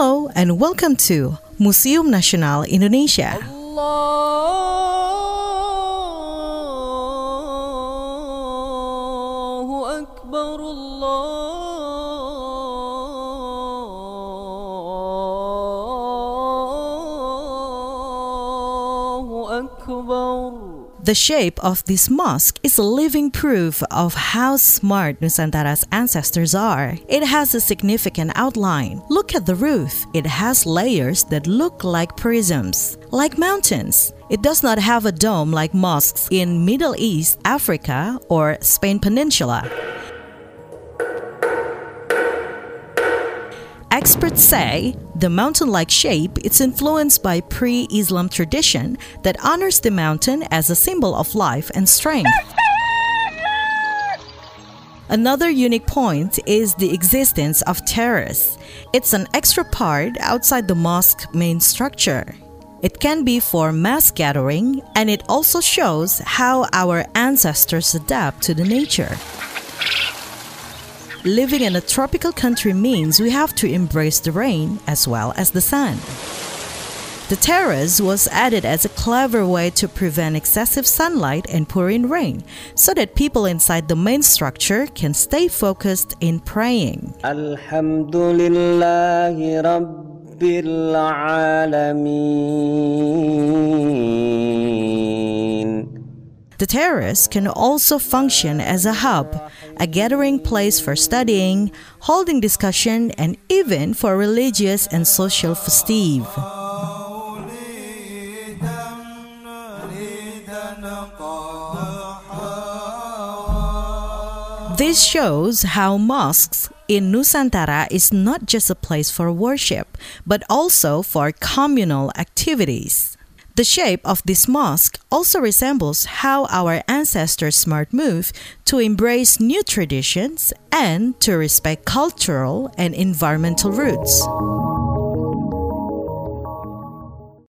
Hello and welcome to Museum Nasional Indonesia. الله أكبر الله أكبر The shape of this mosque is a living proof of how smart Nusantara's ancestors are. It has a significant outline. Look at the roof. It has layers that look like prisms, like mountains. It does not have a dome like mosques in Middle East, Africa, or Spain Peninsula. Experts say the mountain like shape is influenced by pre Islam tradition that honors the mountain as a symbol of life and strength. Another unique point is the existence of terrace. It's an extra part outside the mosque main structure. It can be for mass gathering and it also shows how our ancestors adapt to the nature. Living in a tropical country means we have to embrace the rain as well as the sun. The terrace was added as a clever way to prevent excessive sunlight and pouring rain so that people inside the main structure can stay focused in praying. Alhamdulillahi Rabbil Alameen. The terrace can also function as a hub a gathering place for studying, holding discussion, and even for religious and social festive. This shows how mosques in Nusantara is not just a place for worship, but also for communal activities. The shape of this mosque also resembles how our ancestors' smart move to embrace new traditions and to respect cultural and environmental roots.